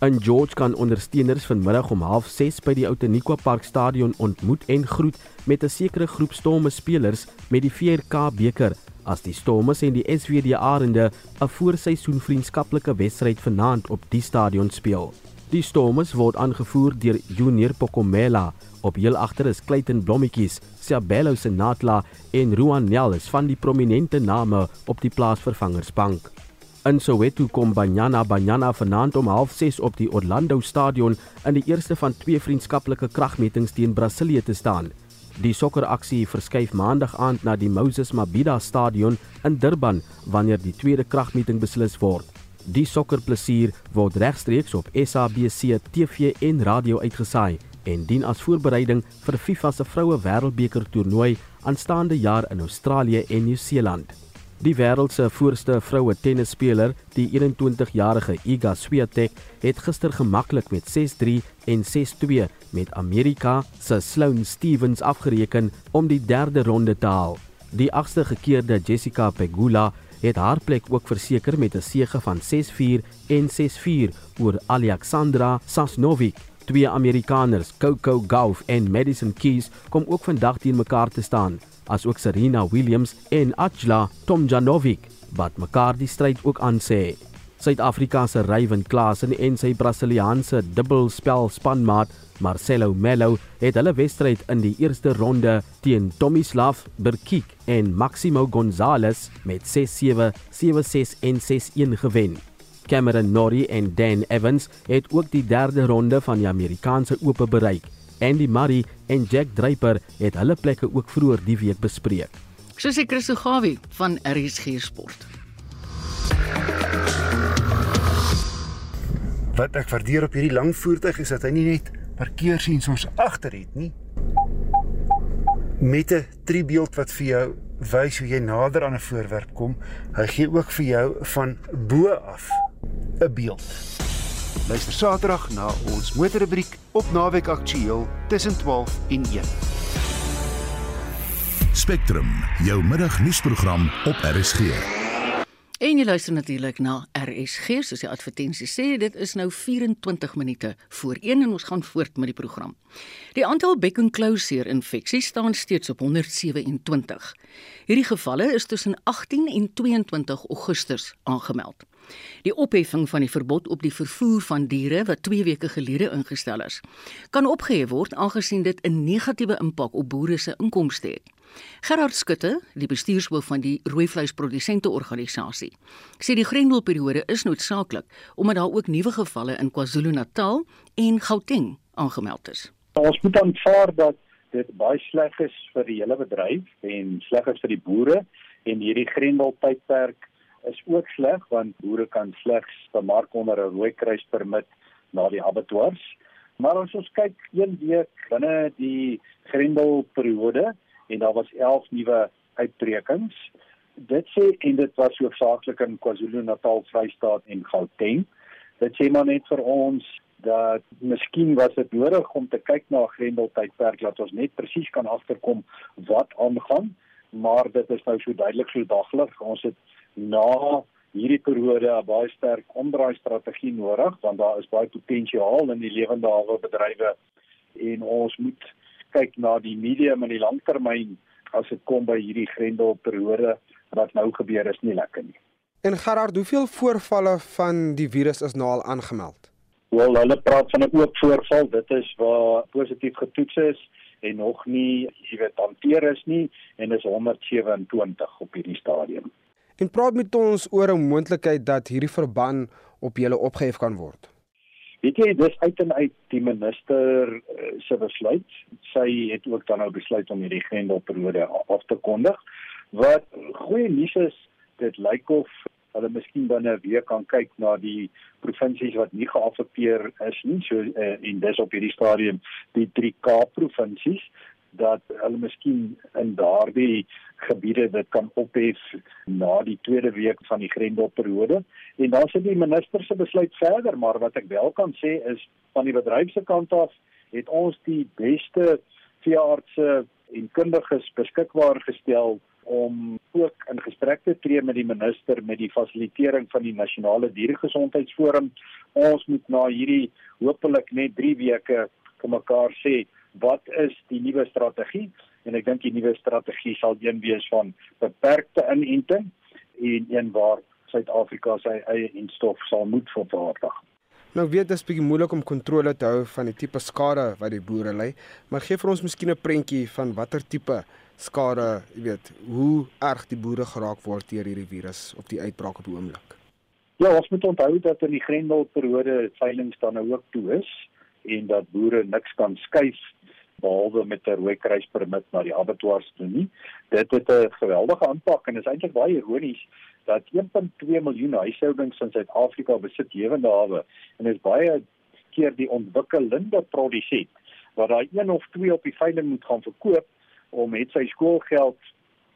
In George kan ondersteuners vanmiddag om 06:30 by die Outeniqua Park Stadion ontmoet en groet met 'n sekere groep Storme spelers met die VRK beker as die Storme en die SWD Arende 'n voorseisoen vriendskaplike wedstryd vanaand op die stadion speel. Die Stormers word aangevoer deur Junior Pokomela. Op heel agter is Clayton Blommetjies, Sabelo Senatla en Ruan Nels van die prominente name op die plaasvervangersbank. In Soweto kom Banyana Banyana vanaand om 06:30 op die Orlando Stadion in die eerste van twee vriendskaplike kragmetings teen Brasilië te staan. Die sokkeraksie verskuif maandag aand na die Moses Mabhida Stadion in Durban wanneer die tweede kragmeting beslis word. Die sokkerplesier word regstreeks op SABC TV en radio uitgesaai en dien as voorbereiding vir FIFA se vroue wêreldbeker toernooi aanstaande jaar in Australië en Nieu-Seeland. Die wêreld se voorste vroue tennisspeler, die 21-jarige Iga Swiatek, het gister gemaklik met 6-3 en 6-2 met Amerika se Sloane Stevens afgereken om die derde ronde te haal. Die agste gekeerde Jessica Pegula het haar plek ook verseker met 'n sege van 6-4 en 6-4 oor Alexandra Sasnovic. Twee Amerikaners, Coco Gauff en Madison Keys, kom ook vandag teen mekaar te staan, asook Serena Williams en Ajla Tomjanovic wat mekaar die stryd ook aansê. Suid-Afrika se Ryan Klassen en sy Brasiliaanse dubbelspel spanmaat Marcelo Melo het hulle wedstryd in die eerste ronde teen Tomislav Berkik en Maximo Gonzalez met 6-7, 7-6 en 6-1 gewen. Cameron Norrie en Dan Evans het ook die derde ronde van die Amerikaanse Ope bereik. Andy Murray en Jack Draper het hulle plekke ook vroeër die week bespreek. So sê Christo Gawie van RSG Sport. Wat ek waardeer op hierdie lang voertuig is dat hy nie net parkeersensors agter het nie. Met 'n tribeeld wat vir jou wys hoe jy nader aan 'n voorwerp kom, hy gee ook vir jou van bo af 'n beeld. Luister Saterdag na ons motorrubriek op Naweek Aktueel tussen 12 en 1. Spectrum, jou middagnuusprogram op RSG. En jy luister natuurlik na RSG, soos die advertensie sê, dit is nou 24 minute voor 1 en ons gaan voort met die program. Die aantal bek- en klauseer infeksies staan steeds op 127. Hierdie gevalle is tussen 18 en 22 Augustus aangemeld. Die opheffing van die verbod op die vervoer van diere wat 2 weke gelede ingestel is, kan opgehef word aangesien dit 'n negatiewe impak op boere se inkomste het. Gerard Skutte, die bestuurshoof van die rooivleisprodusente organisasie, sê die grendelperiode is noodsaaklik omdat daar ook nuwe gevalle in KwaZulu-Natal en Gauteng aangemeld is. Ons moet aanvaar dat dit baie sleg is vir die hele bedryf en sleg is vir die boere en hierdie grendeltydperk is ook sleg want boere kan slegs bemark onder 'n rooi kruis permit na die abattoirs. Maar as ons kyk een week binne die grendelperiode en daar was 11 nuwe uitbrekings. Dit sê en dit was hoofsaaklik in KwaZulu-Natal, Vrystaat en Gauteng. Dit sê maar net vir ons dat miskien was dit nodig om te kyk na 'n grendeltydperk dat ons net presies kan agterkom wat aangaan, maar dit is nou so duidelik so daglig. Ons het na hierdie periode 'n baie sterk omdraai strategie nodig want daar is baie potensiaal in die lewende hawe bedrywe en ons moet kyk na die medium en die langtermyn as dit kom by hierdie grendelperiode wat nou gebeur is nie lekker nie. En Gerard, hoeveel voorvalle van die virus is nou al aangemeld? Wel, hulle praat van 'n oop voorval. Dit is waar positief getoets is en nog nie, jy weet, hanteer is nie en is 127 op hierdie stadium. En praat met ons oor 'n moontlikheid dat hierdie verband op julle opgehef kan word. Weet jy, dis uit en uit die minister uh, se besluit. Sy het ook dan nou besluit om hierdie grendelperiode af te kondig. Wat goeie nuus is, dit lyk of hulle miskien binne 'n week kan kyk na die provinsies wat nie geaffekteer is nie, so uh, en dis op hierdie stadium die 3 Kaap provinsies dat hulle miskien in daardie gebiede dit kan ophef na die tweede week van die grendelperiode. En dan sit die minister se besluit verder maar wat ek wel kan sê is van die bedryf se kant af het ons die beste veeartse en kundiges beskikbaar gestel om ook in gesprek te tree met die minister met die fasilitering van die nasionale dieregesondheidsforum. Ons moet na hierdie hopelik net 3 weke vir mekaar sê wat is die nuwe strategie en ek dink die nuwe strategie sal een wees van beperkte inenting en een waar Suid-Afrika sy eie instof sal moet vervaardig. Nou ek weet dit is bietjie moeilik om kontrole te hou van die tipe skade wat die boere ly, maar gee vir ons miskien 'n prentjie van watter tipe skade, jy weet, hoe erg die boere geraak word deur hierdie virus of die uitbraak op die oomblik. Ja, ons moet onthou dat in die grendelperiode veiling dan nou ook toe is en dat boere niks kan skuif behalwe met 'n rooi kruispermit na die abattoirs toe nie. Dit het 'n geweldige impak en is eintlik baie ironies dat 1.2 miljoen huishoudings in Suid-Afrika besit lewende hawe en is baie keer die ontwikkelende produsent wat daai een of twee op die veiling moet gaan verkoop om met sy skoolgeld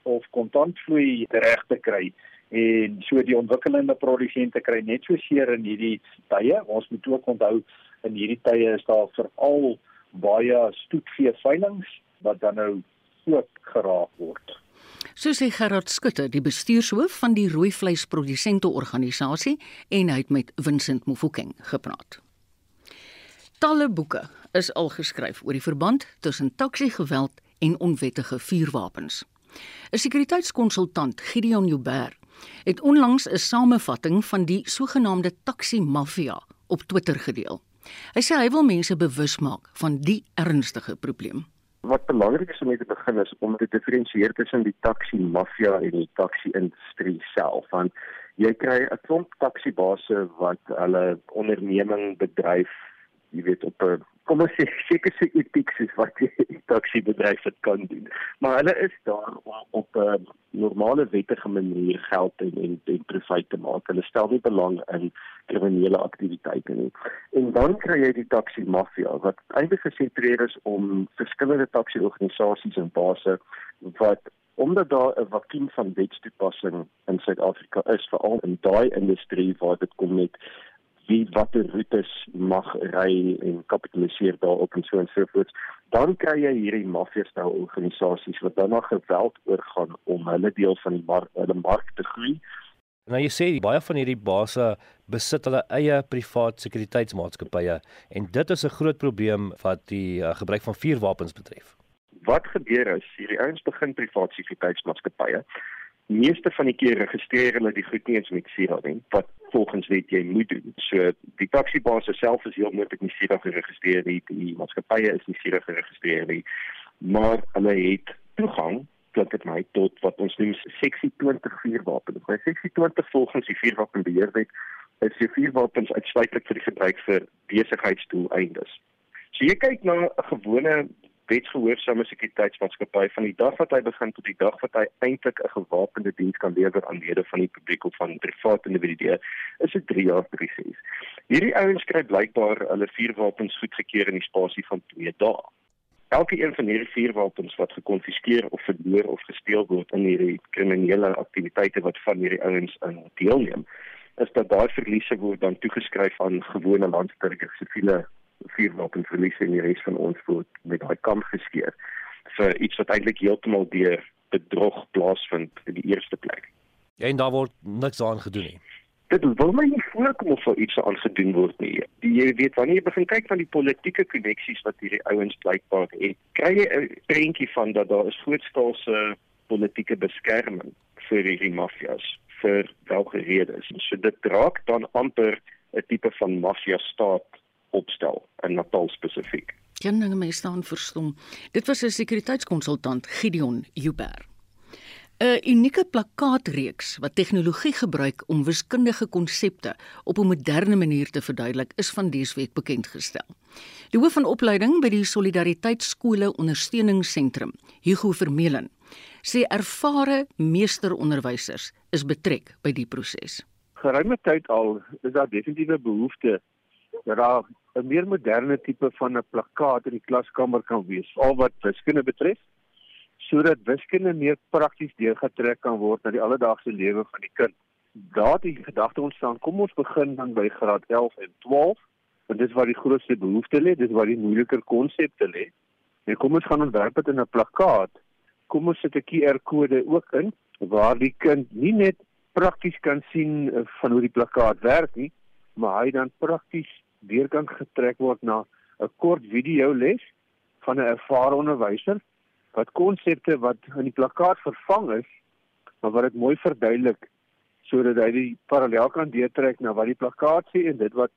of kontantvloei reg te kry en so die ontwikkelende produsente kry net so seer in hierdie tye. Ons moet ook onthou in hierdie tye is daar veral baie stoetvee veilinge wat dan nou ook geraak word. So sê Gerard Skutte, die bestuurshoof van die rooi vleisprodusente organisasie en hy het met Vincent Mofokeng gepraat. Talle boeke is al geskryf oor die verband tussen taxi-geweld en onwettige vuurwapens. 'n Sekuriteitskonsultant, Gideon Joubert, het onlangs 'n samevatting van die sogenaamde taxi-mafia op Twitter gedeel. Hy sê hy wil mense bewus maak van die ernstige probleem. Wat belangrik is om mee te begin is om te diferensieer tussen die taxi mafia en die taxi industrie self. Want jy kry 'n klomp taxibase wat hulle onderneming bedryf, jy weet op 'n kom ons sê seker se etiek is wat die taxi bedryf dit kan doen. Maar hulle is daar op 'n normale wettige manier geld en en, en profit te maak. Hulle stel nie belang in kriminele aktiwiteite nie. En dan kry jy die taxi mafia wat eintlik gesentreer is om verskillende taxi organisasies en base wat omdat daar 'n vakuum van wetstoepassing in Suid-Afrika is veral in daai industrie waar dit kom met wie watter roetes mag ry en kapitaliseer daarop en so en so voort. Dan kry jy hierdie mafia-stel organisasies wat dan na geweld oorgaan om hulle deel van die mark, hulle mark te groei. Nou jy sê baie van hierdie base besit hulle eie privaat sekuriteitsmaatskappye en dit is 'n groot probleem wat die uh, gebruik van vuurwapens betref. Wat gebeur is hierdie ouens begin privaat sekuriteitsmaatskappye meeste van die keer registreer hulle die goed nie eens met SIRA nie wat volgens wet jy moet doen. So die taxibaas self is heel moontlik nie SIRA geregistreer nie, die maatskappye is nie SIRA geregistreer nie, maar hulle het toegang klink dit my tot wat ons noem seksie 20 vuurwapen. By seksie 20 volgens die vuurwapenbeheerwet is die vuurwapens uitsluitlik vir die gebruik vir besigheidsdoeleindes. So jy kyk na 'n gewone wetsgehoorsame sekuriteitsmaatskappy van die dag wat hy begin tot die dag wat hy eintlik 'n gewapende diens kan lewer aan lede van die publiek of van private individue is dit 3 jaar proses. Hierdie ouens kry blykbaar hulle vuurwapens goedgekeur in die spasie van 2 dae. Elke een van hierdie vuurwapens wat gekonfiskeer of verloor of gesteel word in hierdie kriminele aktiwiteite wat van hierdie ouens in deelneem, is dat daai verliese word dan toegeskryf aan gewone landsburgers, siviele vuurwapenverlies en die res van ons word met daai kamp geskeer vir iets wat eintlik heeltemal deur bedrog plaasvind in die eerste plek. Ja, en daar word niks aan gedoen nie. Dit wil my nie voorkom of daar iets aan gedoen word nie. Die, jy weet wanneer jy begin kyk van die politieke koneksies wat hierdie ouens blykbaar het, kry jy 'n prentjie van dat daar is grootskaalse politieke beskerming vir hierdie mafias vir watter redes. So dit raak dan amper 'n tipe van mafia staat opstel in Natal spesifiek. Geen dinge mense staan verstom. Dit was 'n sekuriteitskonsultant Gideon Huber. 'n Unieke plakkaatreeks wat tegnologie gebruik om wiskundige konsepte op 'n moderne manier te verduidelik, is van dese week bekend gestel. Die hoof van opleiding by die Solidariteitsskole Ondersteuningsentrum, Hugo Vermeulen, sê ervare meesteronderwysers is betrek by die proses. Geruime tyd al is daar definitiewe behoefte dat daar 'n meer moderne tipe van 'n plakkaat in die klaskamer kan wees, al wat wiskunde betref, sodat wiskunde meer prakties deurgetrek kan word na die alledaagse lewe van die kind. Daar die gedagte ontstaan, kom ons begin dan by graad 11 en 12, want dit is waar die grootste behoefte lê, dit is waar die moeiliker konsepte lê. En kom ons gaan ontwerp dit in 'n plakkaat. Kom ons sit 'n QR-kode ook in waar die kind nie net prakties kan sien eh, van hoe die plakkaat werk nie, maar hy dan prakties deur kan getrek word na 'n kort video les van 'n ervare onderwyser wat konsepte wat in die plakkaat vervang is, maar wat dit mooi verduidelik sodat hy die parallel kan deurtrek na wat die plakkaat sê en dit wat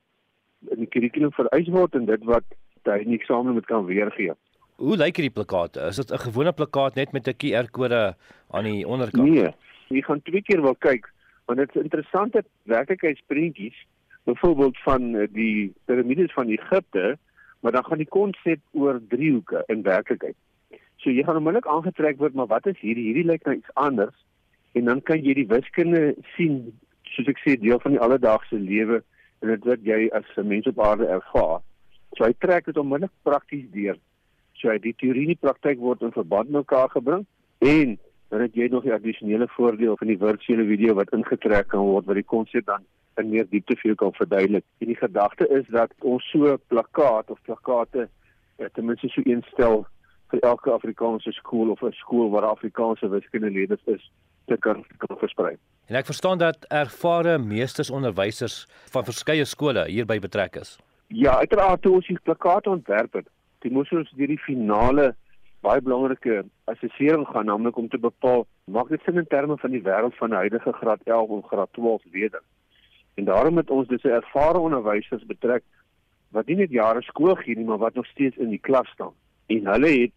in die kurrikulum vereis word en dit wat hy in die eksamen moet kan weergee. Hoe lyk hierdie plakate? Is dit 'n gewone plakkaat net met 'n QR-kode aan die onderkant? Nee, jy gaan twee keer wil kyk want dit is interessante werklikheidsprentjies byvoorbeeld van eh, die piramides van Egipte, maar dan gaan die konsep oor driehoeke in werklikheid. So jy gaan onmiddellik aangetrek word, maar wat is hierdie? Hierdie lyk nou iets anders en dan kan jy die wiskunde sien soos ek sê deel van die alledaagse lewe en dit wat jy as 'n mens op aarde ervaar. So hy trek dit onmiddellik prakties deur. So hy die teorie en die praktyk word in verband mekaar gebring en dan het jy nog die addisionele voordeel van die virtuele video wat ingetrek kan word wat die konsep dan in meer diepte vir jou kan verduidelik. En die gedagte is dat ons so plakkaat of plakkate ja, ten minste so instel vir elke Afrikaanse skool of 'n skool waar Afrikaanse wiskundeleerders is te kan, kan versprei. En ek verstaan dat ervare meestersonderwysers van verskeie skole hierby betrek is. Ja, uiteraard toe ons die plakkaat ontwerp het, die moes ons deur die finale baie belangrike assessering gaan naamlik om te bepaal maak dit sin in terme van die wêreld van die huidige graad 11 en graad 12 leerders. En daarom het ons dus ervare onderwysers betrek wat nie net jare skool gee nie, maar wat nog steeds in die klas staan. En hulle het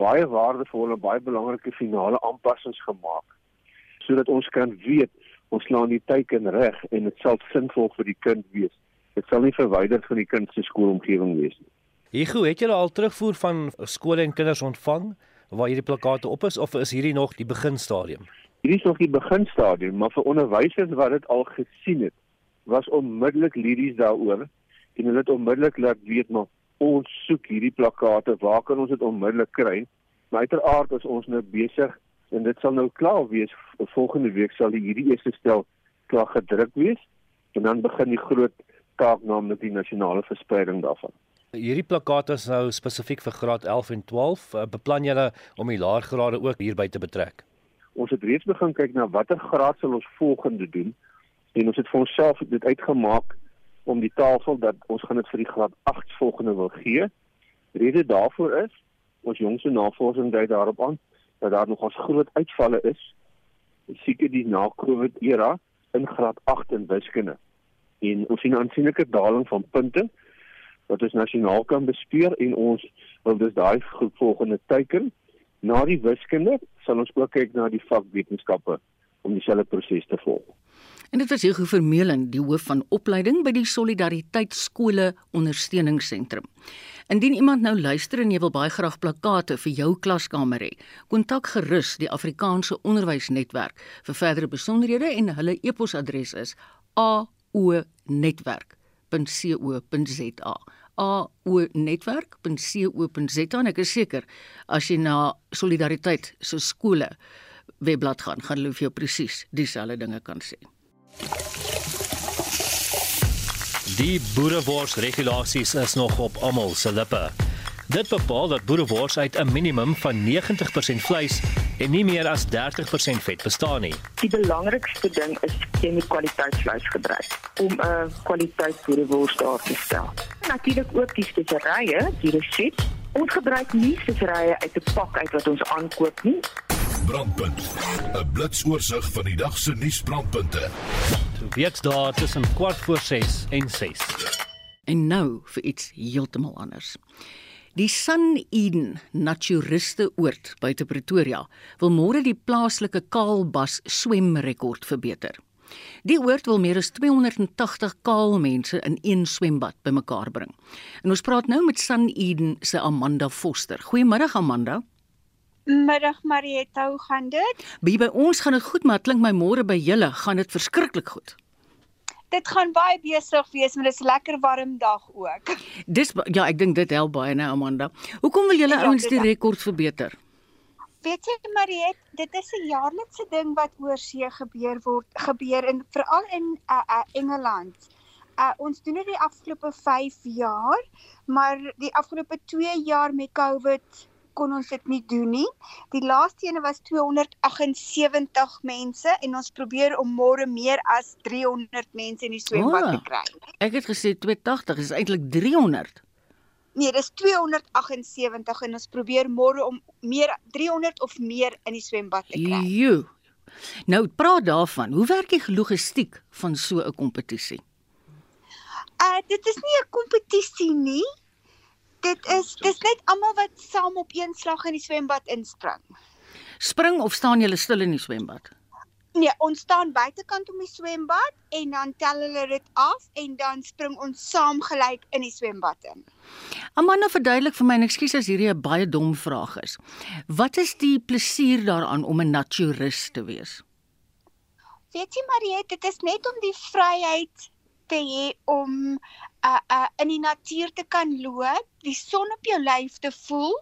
baie waardevolle, baie belangrike finale aanpassings gemaak sodat ons kan weet ons slaan die teiken reg en dit sal sinvol vir die kind wees. Dit sal nie verwyder van die kind se skoolomgewing wees nie. Hugo, het julle al terugvoer van skole en kinders ontvang waar hierdie plakate op is of is hierdie nog die beginstadium? Hierdie is nog die beginstadium, maar vir onderwysers wat dit al gesien het, was onmiddellik liries daaroor en hulle het onmiddellik laat weet maar ons soek hierdie plakate, waar kan ons dit onmiddellik kry? Maar uiteraard is ons nou besig en dit sal nou klaar wees volgende week sal hierdie eerste stel klaar gedruk wees en dan begin die groot taak naamlik die nasionale verspreiding daarvan. Hierdie plakate is nou spesifiek vir graad 11 en 12. Eh, beplan julle om die laergrade ook hierby te betrek? Ons het reeds begin kyk na watter graad sal ons volgende doen en ons het vir onsself dit uitgemaak om die tafel dat ons gaan dit vir die graad 8 volgende wil gee. Rede daarvoor is ons jongse navorsing dui daarop aan dat daar nog ons groot uitvalle is seker die na-COVID era in graad 8 in wiskunde. En ons sien 'n aansienlike daling van punte wat ons nasionaal kan bespeer en ons wil dus daai groep volgende teiken. Na die wiskunde sal ons ook kyk na die vak wetenskappe om dieselfde proses te volg. En dit was Hugo Vermeulen, die hoof van opleiding by die Solidariteit Skole Ondersteuningsentrum. Indien iemand nou luister en jy wil baie graag plakate vir jou klaskamer hê, kontak gerus die Afrikaanse Onderwysnetwerk vir verdere besonderhede en hulle e-posadres is aonetwerk.co.za aonetwerk.co.za en ek is seker as jy na Solidariteit se skole webblad gaan, gaan hulle vir jou presies dieselfde dinge kan sê. Die boereworsregulasies is nog op almal se lippe. Dit bepaal dat boerewors uit 'n minimum van 90% vleis en nie meer as 30% vet bestaan nie. Die belangrikste ding is jy moet kwaliteitsvleis gebruik om 'n kwaliteit boerewors daar te stel. Natuurlik ook die speserye, die resep. Ons gebruik nie speserye uit 'n pak uit wat ons aankoop nie. Brandpunt. 'n Blitsoorsig van die dag se nuusbrandpunte. Weet daar tussen kwart voor 6 en 6. En nou vir iets heeltemal anders. Die Sun Eden Naturiste Oord buite Pretoria wil môre die plaaslike kaalbas swemrekord verbeter. Die oord wil meer as 280 kaal mense in een swembad bymekaar bring. En ons praat nou met Sun Eden se Amanda Foster. Goeiemôre Amanda. Middag Marietta, hoe gaan dit? By by ons gaan dit goed, maar klink my môre by julle gaan dit verskriklik goed. Dit gaan baie besig wees, maar dit is lekker warm dag ook. Dis ja, ek dink dit help baie nou Amanda. Hoekom wil julle ja, ouens die rekord verbeter? Weet jy Mariet, dit is 'n jaarlikse ding wat oor see gebeur word, gebeur in veral in uh, uh, Engeland. Uh, ons doen dit die afgelope 5 jaar, maar die afgelope 2 jaar met COVID kon ons dit nie doen nie. Die laaste ene was 278 mense en ons probeer om môre meer as 300 mense in die swembad oh, te kry. Ek het gesê 280 is eintlik 300. Nee, dis 278 en ons probeer môre om meer 300 of meer in die swembad te kry. Jo. Nou praat daarvan, hoe werk die logistiek van so 'n kompetisie? Uh dit is nie 'n kompetisie nie. Dit is dis net almal wat saam op een slag in die swembad inspring. Spring of staan julle stil in die swembad? Nee, ons staan buitekant om die swembad en dan tel hulle dit af en dan spring ons saam gelyk in die swembad in. Amanda verduidelik vir my en ekskuus as hierdie 'n baie dom vraag is. Wat is die plesier daaraan om 'n naturist te wees? Weet jy Mariet, dit is net om die vryheid te hê om uh uh in die natuur te kan loop, die son op jou lyf te voel.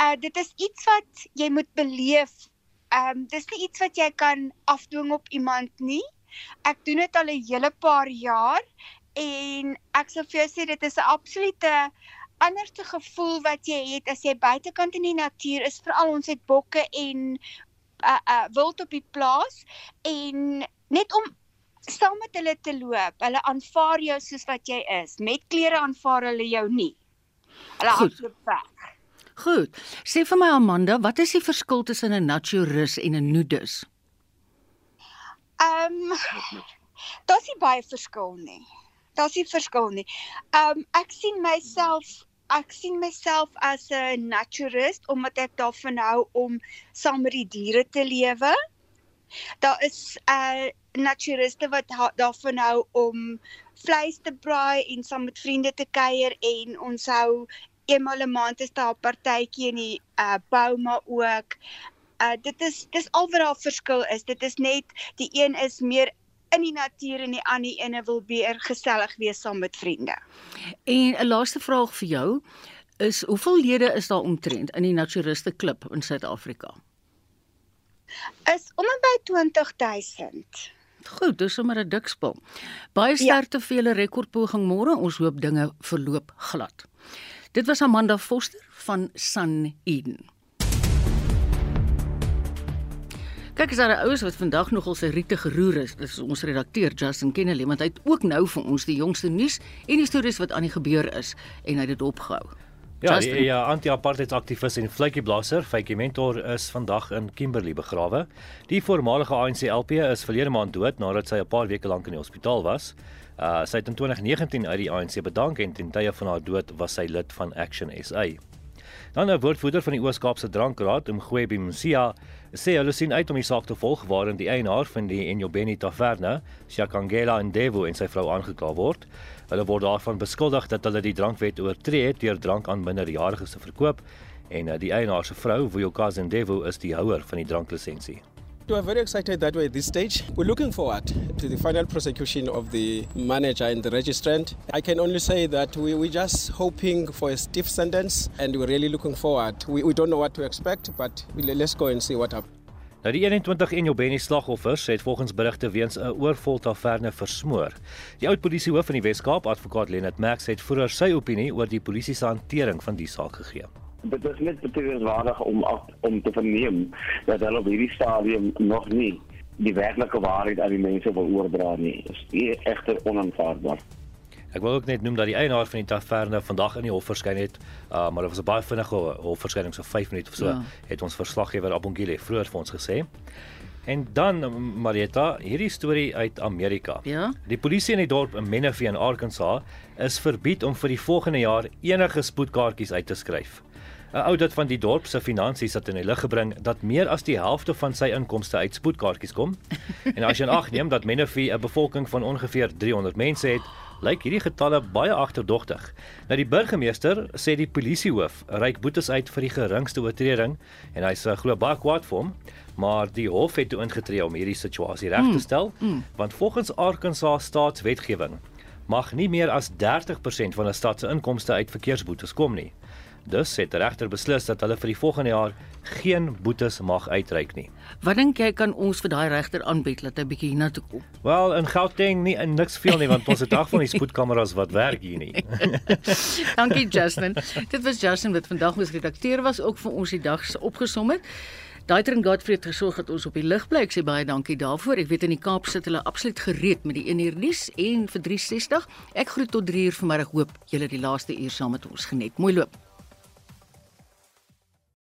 Uh dit is iets wat jy moet beleef. Um dis nie iets wat jy kan afdwing op iemand nie. Ek doen dit al 'n hele paar jaar en ek sou vir jou sê dit is 'n absolute anderste gevoel wat jy het as jy buitekant in die natuur is. Veral ons het bokke en uh uh wild op die plaas en net om saam met hulle te loop. Hulle aanvaar jou soos wat jy is. Met klere aanvaar hulle jou nie. Hulle hardloop weg. Goed. Sê vir my Amanda, wat is die verskil tussen 'n naturist en 'n nudist? Ehm um, Daar's nie baie verskil nie. Daar's nie verskil nie. Ehm um, ek sien myself ek sien myself as 'n naturist omdat ek daarvan hou om saam met die diere te lewe. Daar is 'n uh, naturiste wat daarvan hou om vleis te braai en saam met vriende te kuier en ons hou eenmal 'n maand is daar 'n partytjie in die uh, bouma ook. Uh, dit is dis al wat daar verskil is. Dit is net die een is meer in die natuur en die ander ene wil weer gesellig wees saam met vriende. En 'n laaste vraag vir jou is hoeveel lede is daar omtrent in die Naturiste Klub in Suid-Afrika? Is om en by 20000. Goed, dis sommer 'n dik spul. Baie sterkte ja. vir julle rekordpoging môre. Ons hoop dinge verloop glad. Dit was Amanda Foster van Sun Eden. Kyk, is daar 'n oues wat vandag nogal sy riete geroer is. Dis ons redakteur Justin Kennedy, want hy het ook nou vir ons die jongste nuus en die stories wat aan die gebeur is en hy het dit opgehou. Ja, die, die ja, anti-apartheid aktivis en vletjieblaser, Faitjie Mentor is vandag in Kimberley begrawe. Die voormalige ANC LP is verlede maand dood nadat sy 'n paar weke lank in die hospitaal was. Uh sy het in 2019 uit die ANC bedank en ten tye van haar dood was sy lid van Action SA. Dan 'n woordvoerder van die Oos-Kaapse Drankraad, Mgwebi Msia, sê hulle sien uit om die saak te volg waarin die eienaar van die Enyobeni Taverne, Shakangela Ndevu en sy vrou aangekla word. Hulle word daarvan beskuldig dat hulle die drankwet oortree het deur drank aan minderjariges te verkoop en uh, die eienaar se vrou, Vuyokazi Ndevu, is die houer van die dranklisensie. We are very excited that we're at this stage. We're looking forward to the final prosecution of the manager and the registrant. I can only say that we, we're just hoping for a stiff sentence and we're really looking forward. We, we don't know what to expect, but let's go and see what happens. Nou die 21 Enjobeni slagoffers het volgens berigte weens 'n oorvol taverne versmoor. Die oud polisiehoof van die Wes-Kaap, advokaat Lenet Max, het vroeër sy opinie oor die polisie se hantering van die saak gegee dit is net betreurenswaardig om om te verneem dat hulle op hierdie stadium nog nie die werklike waarheid aan die mense wil oordra nie. Dit is egter onaanvaarbaar. Ek wil ook net noem dat die eienaar van die taverne vandag in die hof verskyn het, uh, maar dit was 'n baie vinnige hofverskyning so 5 minute of so, ja. het ons verslaggewer Abongile vroeër vir ons gesê. En dan Marietta, hierdie storie uit Amerika. Ja. Die polisie in die dorp Menifee in Arkansas is verbied om vir die volgende jaar enige spoedkaartjies uit te skryf. 'n Oudit van die dorp se finansies het in die lig gebring dat meer as die helfte van sy inkomste uit spoedkaartjies kom. en as jy in ag neem dat Menifee 'n bevolking van ongeveer 300 mense het, lyk hierdie getalle baie agterdogtig. Nou die burgemeester sê die polisiehoof reik boetes uit vir die geringste oortreding en hy sê glo baie kwaad vir hom, maar die hof het toe ingetree om hierdie situasie reg te hmm, stel, mm, mm. want volgens Arkansas staatswetgewing mag nie meer as 30% van 'n stad se inkomste uit verkeersboetes kom nie. Dus het die regter beslis dat hulle vir die volgende jaar geen boetes mag uitreik nie. Wat dink jy kan ons vir daai regter aanbied dat hy bietjie hiernatoe kom? Wel, in Gauteng nie in niks veel nie want ons het dag van die spoedkameras wat werk hier nie. Dankie Justin. Dit was Justin wat vandag ons redakteur was ook vir ons die dag opgesom het. Daiter en Godfrey het gesorg dat ons op die lig bly. Ek sê baie dankie daarvoor. Ek weet in die Kaap sit hulle absoluut gereed met die 1 uur nuus en vir 360. Ek groet tot 3 uur vanmiddag. Hoop julle die laaste uur saam met ons geniet. Mooi loop.